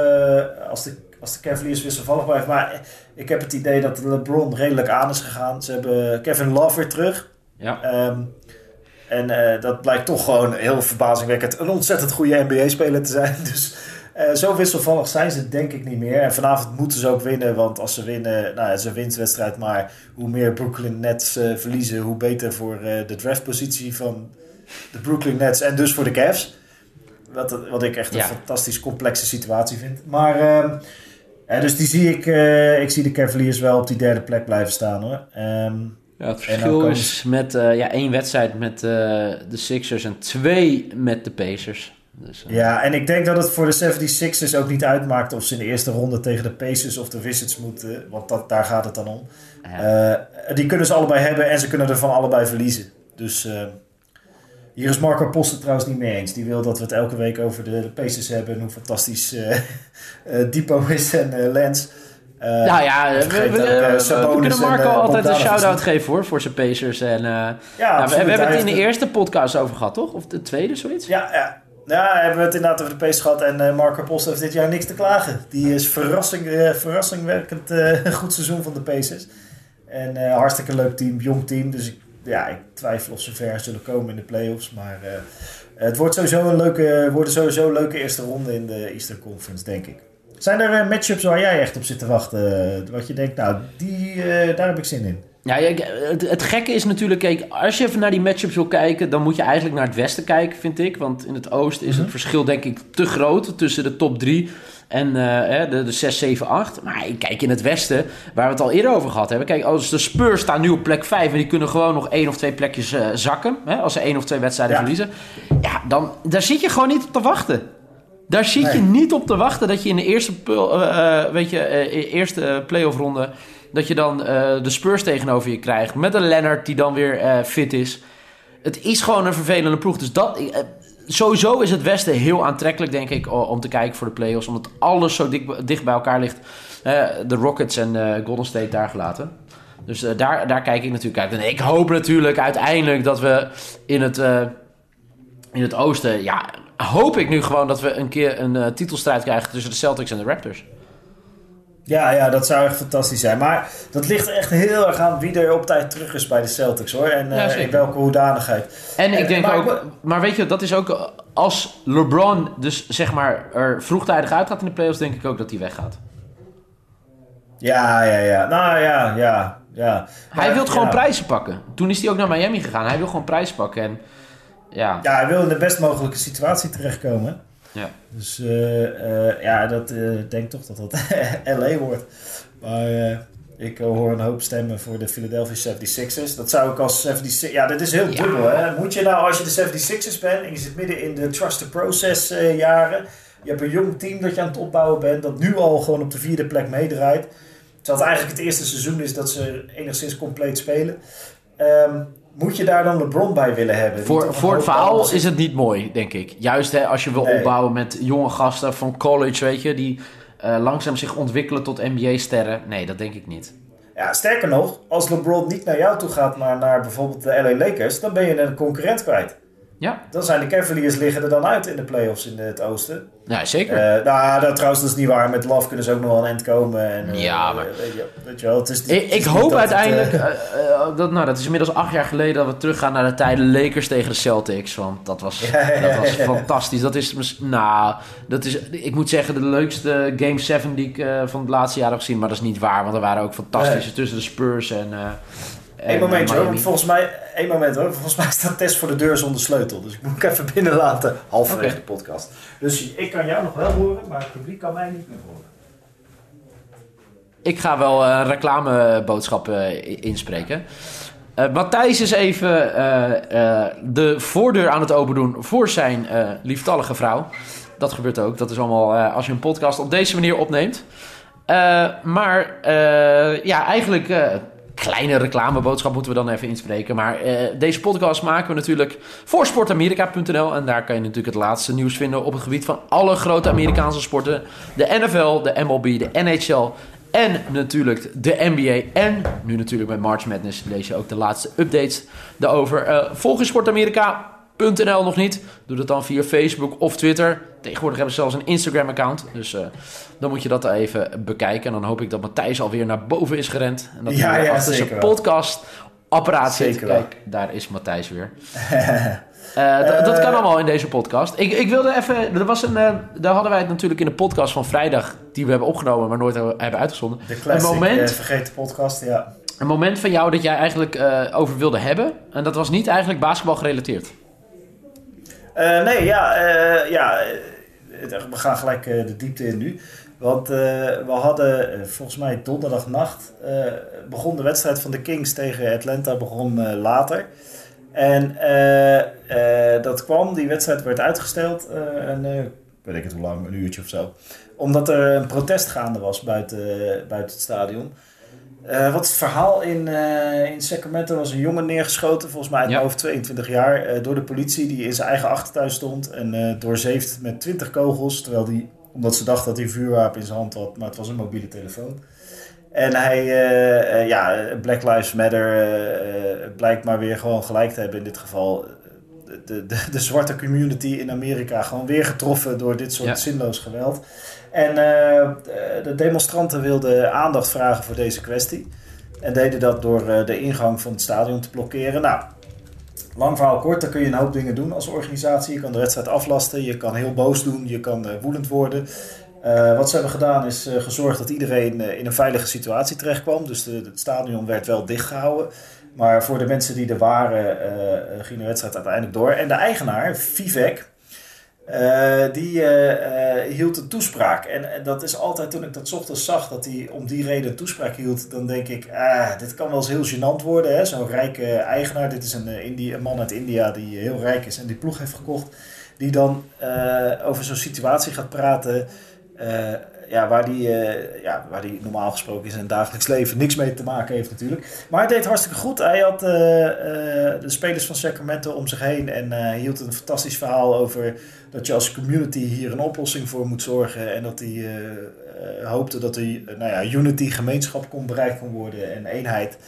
als, de, als de Cavaliers wisselvallig blijven. Maar ik heb het idee dat LeBron redelijk aan is gegaan. Ze hebben Kevin Love weer terug. Ja. Ehm, en dat blijkt toch gewoon heel verbazingwekkend een ontzettend goede NBA-speler te zijn. Dus eh, zo wisselvallig zijn ze denk ik niet meer. En vanavond moeten ze ook winnen. Want als ze winnen, nou ja, ze wint de wedstrijd. Maar hoe meer Brooklyn Nets eh, verliezen, hoe beter voor eh, de draftpositie van de Brooklyn Nets. En dus voor de Cavs. Wat, wat ik echt een fantastisch complexe situatie vind. Maar ehm, dus die zie ik, eh, ik zie de Cavaliers wel op die derde plek blijven staan hoor. Ehm, Ja, het En verschil komen- is met eh, ja, één wedstrijd met eh, de Sixers en twee met de Pacers. Dus, eh, Ja, en ik denk dat het voor de 76ers ook niet uitmaakt of ze in de eerste ronde tegen de Pacers of de Wizards moeten. Want dat, daar gaat het dan om. ja. Eh, die kunnen ze allebei hebben en ze kunnen er van allebei verliezen. Dus eh, hier is Marco Post het trouwens niet mee eens. Die wil dat we het elke week over de, de Pacers hebben en hoe fantastisch eh eh, Depot is en Lens. Eh, nou ja, we, kunnen en, Marco altijd een shout-out geven hoor, voor zijn Pacers. En, eh, ja, nou, we, hebben het in de eerste podcast over gehad, toch? Of de tweede, zoiets? Ja, ja. Ja, hebben we het inderdaad over de Pacers gehad. En eh, Marco Post heeft dit jaar niks te klagen. Die is verrassing, een goed seizoen van de Pacers. En hartstikke leuk team, jong team. Dus ik, ja, ik twijfel of ze ver zullen komen in de playoffs. Maar het wordt sowieso een leuke, worden sowieso een leuke eerste ronde in de Eastern Conference, denk ik. Zijn er matchups waar jij echt op zit te wachten? wat je denkt, nou, die, daar heb ik zin in. Ja, het, het gekke is natuurlijk, kijk, als je even naar die matchups wil kijken, dan moet je eigenlijk naar het westen kijken, vind ik. Want in het oosten is het Mhm. verschil denk ik te groot tussen de top 3 en eh, de, de 6, 7, 8. Maar kijk, in het westen, waar we het al eerder over gehad hebben. Kijk, als de Spurs staan nu op plek 5 en die kunnen gewoon nog één of twee plekjes eh, zakken. Hè, als ze één of twee wedstrijden Ja. verliezen. Ja, dan, daar zit je gewoon niet op te wachten. Daar zit je niet op te wachten dat je in de eerste, eh, weet je, eh, eerste playoff ronde... dat je dan eh, de Spurs tegenover je krijgt... met een Leonard die dan weer eh, fit is. Het is gewoon een vervelende ploeg. Dus dat, eh, sowieso is het Westen heel aantrekkelijk, denk ik... om te kijken voor de playoffs. Omdat alles zo dicht bij elkaar ligt. De Rockets en Golden State daar gelaten. Dus daar, daar kijk ik natuurlijk uit. En ik hoop natuurlijk uiteindelijk dat we in het... in het oosten, ja, hoop ik nu gewoon dat we een keer een titelstrijd krijgen tussen de Celtics en de Raptors. Ja, ja, dat zou echt fantastisch zijn. Maar dat ligt echt heel erg aan wie er op tijd terug is bij de Celtics hoor. En eh, Ja, in welke hoedanigheid. En ik En- denk maar- ook, maar weet je, dat is ook als LeBron dus zeg maar er vroegtijdig uitgaat in de playoffs, denk ik ook dat hij weggaat. Ja, ja, ja. Nou ja, ja, ja. Hij wil gewoon ja. prijzen pakken. Toen is hij ook naar Miami gegaan. Hij wil gewoon prijzen pakken. En ja, Ja, hij wil in de best mogelijke situatie terechtkomen. Ja. Dus eh, eh, ja, dat eh, ik denk toch dat dat LA wordt. Maar ik hoor een hoop stemmen voor de Philadelphia 76ers. Dat zou ik als 76... Ja, dat is heel Ja. dubbel. Hè? Moet je nou, als je de 76ers bent en je zit midden in de trust the process jaren... Je hebt een jong team dat je aan het opbouwen bent... dat nu al gewoon op de vierde plek meedraait. Terwijl het eigenlijk het eerste seizoen is dat ze enigszins compleet spelen. Ehm, moet je daar dan LeBron bij willen hebben? Voor, voor het verhaal is het niet mooi, denk ik. Juist hè, als je wil Nee. opbouwen met jonge gasten van college, weet je, die eh, langzaam zich ontwikkelen tot NBA-sterren. Nee, dat denk ik niet. Ja, sterker nog, als LeBron niet naar jou toe gaat, maar naar bijvoorbeeld de LA Lakers, dan ben je een concurrent kwijt. Ja. Dan zijn de Cavaliers liggen er dan uit in de playoffs in het oosten. Ja, zeker. Uh, nou, dat trouwens dat is niet waar. Met Love kunnen ze ook nog wel een end komen. En, uh, ja, maar... Weet je, weet je wel, het is, ik, hoop dat uiteindelijk... Het, uh, dat, nou, dat is inmiddels acht jaar geleden dat we teruggaan naar de tijden Lakers tegen de Celtics. Want dat was, Ja, ja, dat was fantastisch. Dat is, nou, dat is, ik moet zeggen, de leukste Game 7 die ik eh, van het laatste jaar heb gezien. Maar dat is niet waar, want er waren ook fantastische tussen de Spurs en... eh Eén momentje eh, hoor, Miami. want volgens mij, één moment hoor, volgens mij staat Tess voor de deur zonder sleutel. Dus ik moet hem even binnenlaten, halverwege de podcast. Dus ik kan jou nog wel horen, maar het publiek kan mij niet meer horen. Ik ga wel eh, een reclameboodschap eh, inspreken. Eh, Matthijs is even eh, eh, de voordeur aan het open doen voor zijn eh, lieftallige vrouw. Dat gebeurt ook. Dat is allemaal eh, als je een podcast op deze manier opneemt. Eh, maar eh, ja, eigenlijk eh kleine reclameboodschap moeten we dan even inspreken. Maar eh, deze podcast maken we natuurlijk voor sportamerika.nl. En daar kan je natuurlijk het laatste nieuws vinden op het gebied van alle grote Amerikaanse sporten. De NFL, de MLB, de NHL en natuurlijk de NBA. En nu natuurlijk met March Madness lees je ook de laatste updates daarover. Eh volg je sportamerika.nl nog niet? Doe dat dan via Facebook of Twitter. Tegenwoordig hebben ze zelfs een Instagram-account. Dus eh, dan moet je dat even bekijken. En dan hoop ik dat Matthijs alweer naar boven is gerend. En dat Ja, hij ja, achter zijn podcast-apparaat zit. Kijk, daar is Matthijs weer. Eh, dat kan allemaal in deze podcast. Ik, ik wilde even. Er was een, eh, daar hadden wij het natuurlijk in de podcast van vrijdag. die we hebben opgenomen, maar nooit hebben uitgezonden. De classic, een, moment, vergeten podcast, ja. een moment van jou dat jij eigenlijk over wilde hebben. En dat was niet eigenlijk basketbal gerelateerd. Eh, nee, ja, eh, ja eh, we gaan gelijk de diepte in nu. Want we hadden volgens mij donderdagnacht begon de wedstrijd van de Kings tegen Atlanta begon later. En dat kwam, die wedstrijd werd uitgesteld. en, weet ik het hoe lang, een uurtje of zo. Omdat er een protest gaande was buiten, buiten het stadion. Eh, wat is het verhaal in, eh, in Sacramento was een jongen neergeschoten, volgens mij uit Ja. hoofd 22 jaar, eh, door de politie die in zijn eigen achtertuin stond en doorzeefd met 20 kogels, terwijl die, omdat ze dacht dat hij een vuurwapen in zijn hand had, maar het was een mobiele telefoon. En hij, ja, Black Lives Matter blijkt maar weer gewoon gelijk te hebben in dit geval. De, de, de zwarte community in Amerika gewoon weer getroffen door dit soort Ja. zinloos geweld. En eh, de demonstranten wilden aandacht vragen voor deze kwestie. En deden dat door eh, de ingang van het stadion te blokkeren. Nou, lang verhaal kort, dan kun je een hoop dingen doen als organisatie. Je kan de wedstrijd aflasten, je kan heel boos doen, je kan eh, woedend worden. Eh, wat ze hebben gedaan is eh, gezorgd dat iedereen eh, in een veilige situatie terechtkwam. Dus de, het stadion werd wel dichtgehouden. Maar voor de mensen die er waren, eh, eh, ging de wedstrijd uiteindelijk door. En de eigenaar, Vivek, eh, die eh, eh, hield een toespraak. En, dat is altijd toen ik dat ochtends zag, dat hij om die reden een toespraak hield, dan denk ik, ah, dit kan wel eens heel gênant worden. Zo'n rijke eigenaar, dit is een, Indi- man uit India die heel rijk is en die ploeg heeft gekocht, die dan over zo'n situatie gaat praten. Ja, waar die, eh, ja, die normaal gesproken in zijn dagelijks leven niks mee te maken heeft natuurlijk. Maar hij deed hartstikke goed. Hij had eh, eh, de spelers van Sacramento om zich heen en hield een fantastisch verhaal over dat je als community hier een oplossing voor moet zorgen. En dat hij hoopte dat er nou ja, unity, gemeenschap kon bereikt kon worden en eenheid.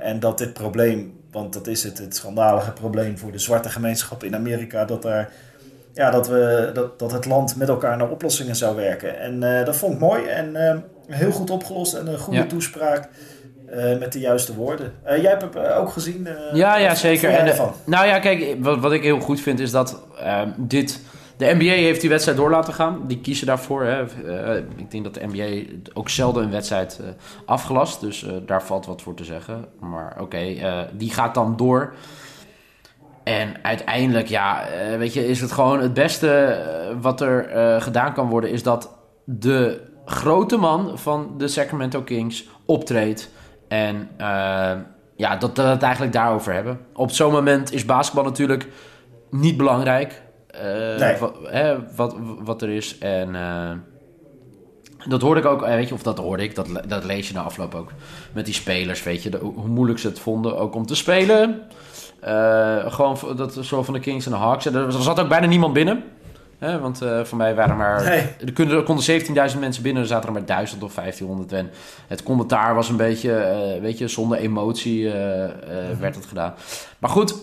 En dat dit probleem, want dat is het, het schandalige probleem voor de zwarte gemeenschap in Amerika, dat, daar, ja, dat, we, dat, dat het land met elkaar naar oplossingen zou werken. En eh, dat vond ik mooi en eh, heel goed opgelost en een goede Ja. toespraak. eh, met de juiste woorden. Jij hebt het ook gezien. Ja, ja, zeker. En, nou ja, kijk, wat, wat ik heel goed vind is dat ehm, dit... De NBA heeft die wedstrijd door laten gaan. Die kiezen daarvoor. Hè. Ik denk dat de NBA ook zelden een wedstrijd eh, afgelast. Dus daar valt wat voor te zeggen. Maar oké, die gaat dan door. En uiteindelijk, ja, eh, weet je, is het gewoon het beste eh, wat er eh, gedaan kan worden... is dat de grote man van de Sacramento Kings optreedt. En ja, dat we het eigenlijk daarover hebben. Op zo'n moment is basketbal natuurlijk niet belangrijk. Nee. wat, hè, wat, wat er is. En dat hoorde ik ook, eh, weet je, of dat hoorde ik, dat, dat lees je na afloop ook. Met die spelers, weet je, de- hoe moeilijk ze het vonden ook om te spelen. Eh, gewoon dat zo van de Kings en de Hawks. Er zat ook bijna niemand binnen. Hè, want eh, voor mij waren er maar. Nee. Er konden, konden 17.000 mensen binnen, er zaten er maar 1000 of 1500. En het commentaar was een beetje, weet je, zonder emotie eh, werd het gedaan. Maar goed,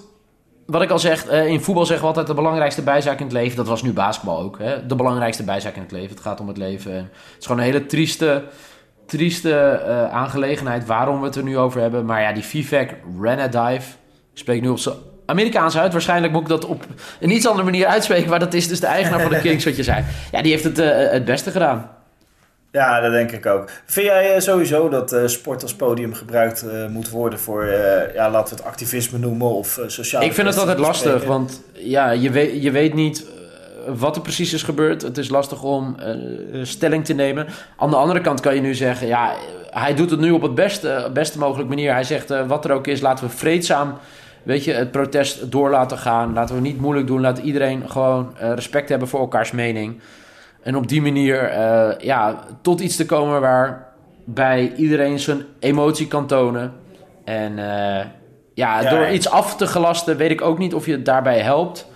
wat ik al zeg, eh, in voetbal zeggen we altijd de belangrijkste bijzaak in het leven. Dat was nu basketbal ook. Hè? De belangrijkste bijzaak in het leven. Het gaat om het leven. En het is gewoon een hele trieste, trieste eh, aangelegenheid waarom we het er nu over hebben. Maar ja, die Vivek Ranadive, ik spreek nu op zijn Amerikaans uit. Waarschijnlijk moet ik dat op een iets andere manier uitspreken. Maar dat is dus de eigenaar van de Kings, wat je zei. Ja, die heeft het uh, het beste gedaan. Ja, dat denk ik ook. Vind jij sowieso dat uh, sport als podium gebruikt uh, moet worden voor, uh, ja, laten we het activisme noemen of sociale... Ik vind het altijd lastig, want ja, je weet, je weet niet wat er precies is gebeurd. Het is lastig om stelling te nemen. Aan de andere kant kan je nu zeggen, ja, hij doet het nu op het beste, beste mogelijke manier. Hij zegt, wat er ook is, laten we vreedzaam weet je, het protest door laten gaan. Laten we niet moeilijk doen. Laat iedereen gewoon respect hebben voor elkaars mening. En op die manier uh, ja, tot iets te komen waarbij iedereen zijn emotie kan tonen. En uh, ja, ja, door iets af te gelasten weet ik ook niet of je het daarbij helpt.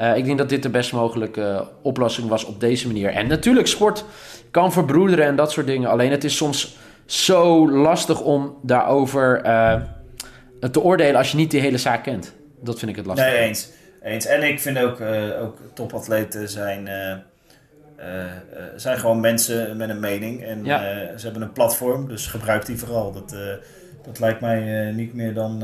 Uh, ik denk dat dit de best mogelijke oplossing was op deze manier. En natuurlijk, sport kan verbroederen en dat soort dingen. Alleen het is soms zo lastig om daarover te oordelen als je niet die hele zaak kent. Dat vind ik het lastig. Nee, eens. eens. En ik vind ook, ook topatleten zijn zijn gewoon mensen met een mening en ja. uh, ze hebben een platform, dus gebruik die vooral. Dat, dat lijkt mij niet meer dan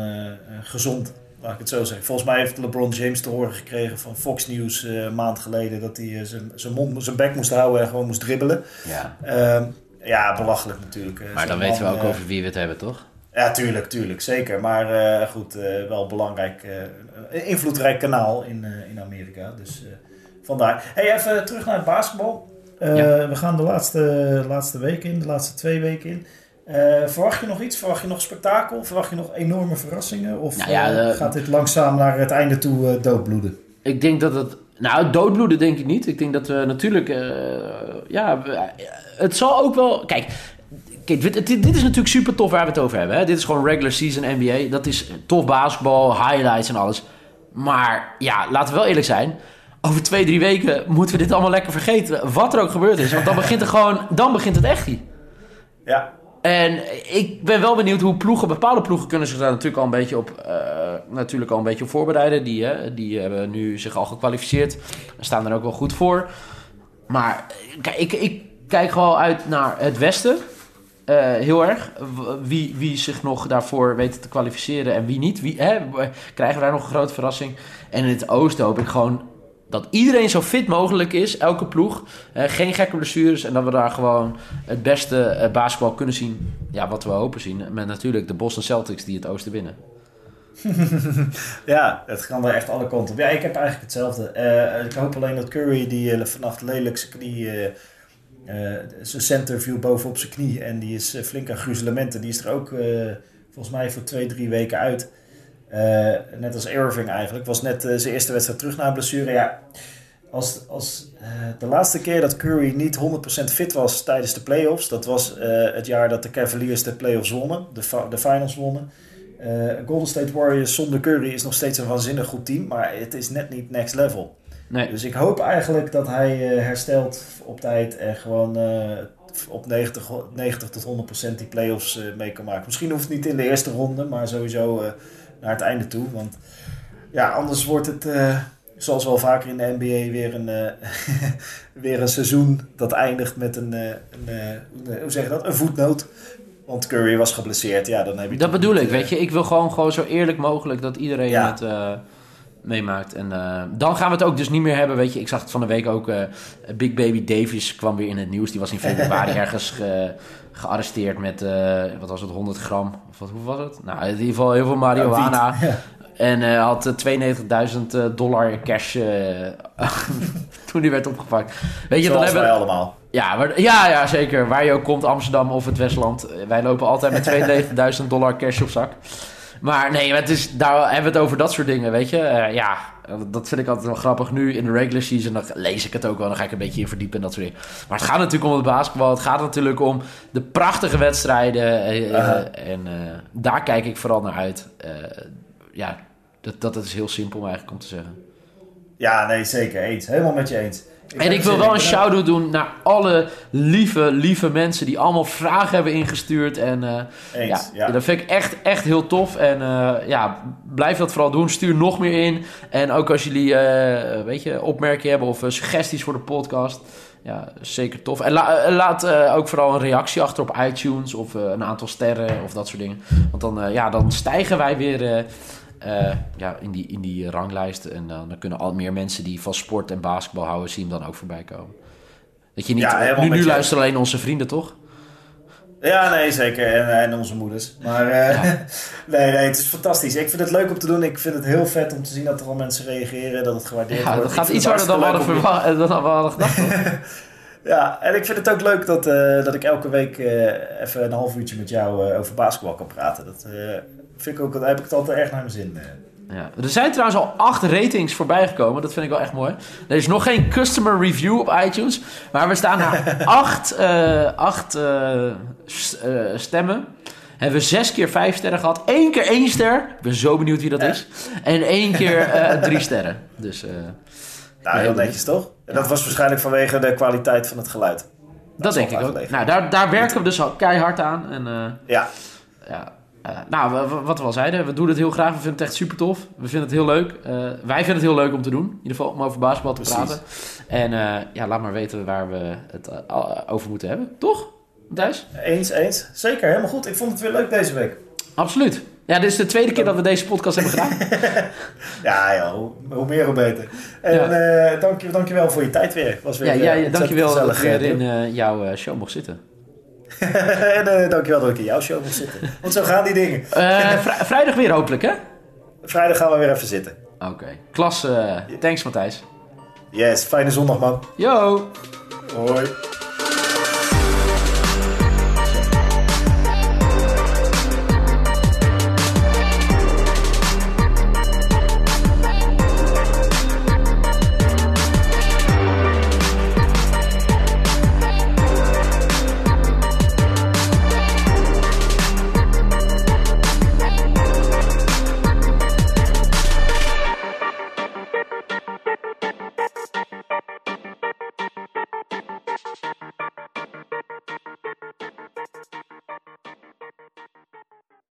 gezond, laat ik het zo zeggen. Volgens mij heeft LeBron James te horen gekregen van Fox News een maand geleden dat hij zijn mond, zijn bek moest houden en gewoon moest dribbelen. Ja, ehm, ja belachelijk natuurlijk. Maar dan weten we ook over wie we het hebben, toch? Ja, tuurlijk, tuurlijk, zeker. Maar goed, wel belangrijk, invloedrijk kanaal in, in Amerika. Dus vandaar. Hey, even terug naar het basketbal. Uh, We gaan de laatste, laatste week in, de laatste twee weken in. Uh, verwacht je nog iets? Verwacht je nog spektakel? Verwacht je nog enorme verrassingen? Of nou ja, uh, gaat dit langzaam naar het einde toe doodbloeden? Ik denk dat het... Nou, doodbloeden denk ik niet. Ik denk dat we natuurlijk... ja, het zal ook wel... Kijk, Kijk, dit, dit, is natuurlijk super tof waar we het over hebben. Hè? Dit is gewoon regular season NBA. Dat is tof basketbal, highlights en alles. Maar ja, laten we wel eerlijk zijn over twee, drie weken moeten we dit allemaal lekker vergeten. Wat er ook gebeurd is. Want dan begint, er gewoon, dan begint het echt hier. Ja. En ik ben wel benieuwd hoe ploegen, bepaalde ploegen kunnen zich daar natuurlijk al een beetje op, uh, natuurlijk al een beetje op voorbereiden. Die, uh, die hebben nu zich al gekwalificeerd. Staan er ook wel goed voor. Maar kijk, ik, ik kijk gewoon uit naar het Westen. Uh, heel erg. Wie, wie zich nog daarvoor weet te kwalificeren en wie niet. Wie, hè, krijgen we daar nog een grote verrassing. En in het oosten hoop ik gewoon dat iedereen zo fit mogelijk is, elke ploeg. Uh, geen gekke blessures en dat we daar gewoon het beste uh, basketbal kunnen zien. Ja, wat we hopen zien. Met natuurlijk de Boston Celtics die het oosten winnen. ja, het kan er echt alle kanten op. Ja, ik heb eigenlijk hetzelfde. Uh, ik hoop alleen dat Curry, die vannacht lelijk zijn knie... zijn center viel bovenop zijn knie en die is flink aan gruzelementen. Die is er ook volgens mij voor twee, drie weken uit. Uh, net als Irving eigenlijk. Was net uh, zijn eerste wedstrijd terug na een blessure. Ja, als, als uh, de laatste keer dat Curry niet 100% fit was tijdens de playoffs. Dat was het jaar dat de Cavaliers de playoffs wonnen. De, de finals wonnen. Golden State Warriors zonder Curry is nog steeds een waanzinnig goed team. Maar het is net niet next level. Nee. Dus ik hoop eigenlijk dat hij herstelt op tijd. En gewoon op 90, 90 tot 100% die playoffs mee kan maken. Misschien hoeft het niet in de eerste ronde. Maar sowieso naar het einde toe. Want ja, anders wordt het, uh, zoals wel vaker in de NBA, weer een, uh, weer een seizoen dat eindigt met een, uh, een hoe zeg je dat, een voetnoot. Want Curry was geblesseerd, ja, dan heb je... Dat bedoel ik, weet je. Ik wil gewoon, gewoon zo eerlijk mogelijk dat iedereen ja. het meemaakt. En uh, dan gaan we het ook dus niet meer hebben. Weet je, ik zag het van de week ook. Uh, Big Baby Davis kwam weer in het nieuws. Die was in februari ergens ge, gearresteerd met, uh, wat was het, 100 gram? Of wat, hoe was het? Nou, in ieder geval heel veel marihuana. Ja, en uh, had 92.000 dollar cash toen die werd opgepakt. Weet je, Zoals dan hebben wij allemaal. Ja, maar, ja, ja, zeker. Waar je ook komt, Amsterdam of het Westland. Wij lopen altijd met 92.000 dollar cash op zak. Maar nee, het is, daar hebben we het over dat soort dingen, weet je. Uh, ja, dat vind ik altijd wel grappig. Nu in de regular season, dan lees ik het ook wel. Dan ga ik een beetje in verdiepen en dat soort dingen. Maar het gaat natuurlijk om het basketbal. Het gaat natuurlijk om de prachtige wedstrijden. Uh, uh, en daar kijk ik vooral naar uit. ja, dat, dat is heel simpel eigenlijk om te zeggen. Ja, nee, zeker. Eens. Helemaal met je eens. En ik wil wel een shout-out doen naar alle lieve, lieve mensen die allemaal vragen hebben ingestuurd. En uh, ja, ja, dat vind ik echt, echt heel tof. En uh, ja, blijf dat vooral doen. Stuur nog meer in. En ook als jullie, uh, weet je, opmerkingen hebben of suggesties voor de podcast. Ja, zeker tof. En la, laat ook vooral een reactie achter op iTunes of een aantal sterren of dat soort dingen. Want dan, ja, dan stijgen wij weer uh, ja, in, die, in die ranglijst. En uh, dan kunnen al meer mensen die van sport en basketbal houden, zien dan ook voorbij komen. Dat je niet. Ja, nu nu luisteren alleen onze vrienden, toch? Ja, nee, zeker. En, en onze moeders. Maar uh, nee, nee, het is fantastisch. Ik vind het leuk om te doen. Ik vind het heel vet om te zien dat er al mensen reageren. Dat het gewaardeerd ja, wordt. Dat gaat iets harder dan we hadden, dan we hadden gedacht. ja, en ik vind het ook leuk dat, uh, dat ik elke week uh, even een half uurtje met jou over basketbal kan praten. Dat vind ik ook, heb ik het altijd erg naar mijn zin. Eh. Ja. Er zijn trouwens al acht ratings voorbij gekomen. Dat vind ik wel echt mooi. Er is nog geen customer review op iTunes. Maar we staan na acht, acht stemmen. Hebben we zes keer vijf sterren gehad. Eén keer één ster. Ik ben zo benieuwd wie dat is. En één keer drie sterren. Dus, nou, heel netjes toch? En dat was waarschijnlijk vanwege de kwaliteit van het geluid. Dat, dat denk ik ook. Nou, daar, daar werken we dus al keihard aan. En, ja. ja. Uh, nou, wat we al zeiden, we doen het heel graag. We vinden het echt super tof. We vinden het heel leuk. Uh, wij vinden het heel leuk om te doen. In ieder geval om over basketbal te praten. En ja, laat maar weten waar we het over moeten hebben. Toch, Thijs? Eens, eens. Zeker, helemaal goed. Ik vond het weer leuk deze week. Absoluut. Ja, dit is de tweede keer dat we deze podcast hebben gedaan. ja, ja hoe, hoe, meer hoe beter. En ja. dank, je, dank je wel voor je tijd weer. Was weer ja, ja, dank je wel dat ik weer in jouw show mocht zitten. en uh, dankjewel dat ik in jouw show mocht zitten. Want zo gaan die dingen. Uh, vrijdag weer hopelijk, hè? Vrijdag gaan we weer even zitten. Oké. Okay. Klasse. Thanks, Matthijs. Yes, fijne zondag, man. Yo. Hoi.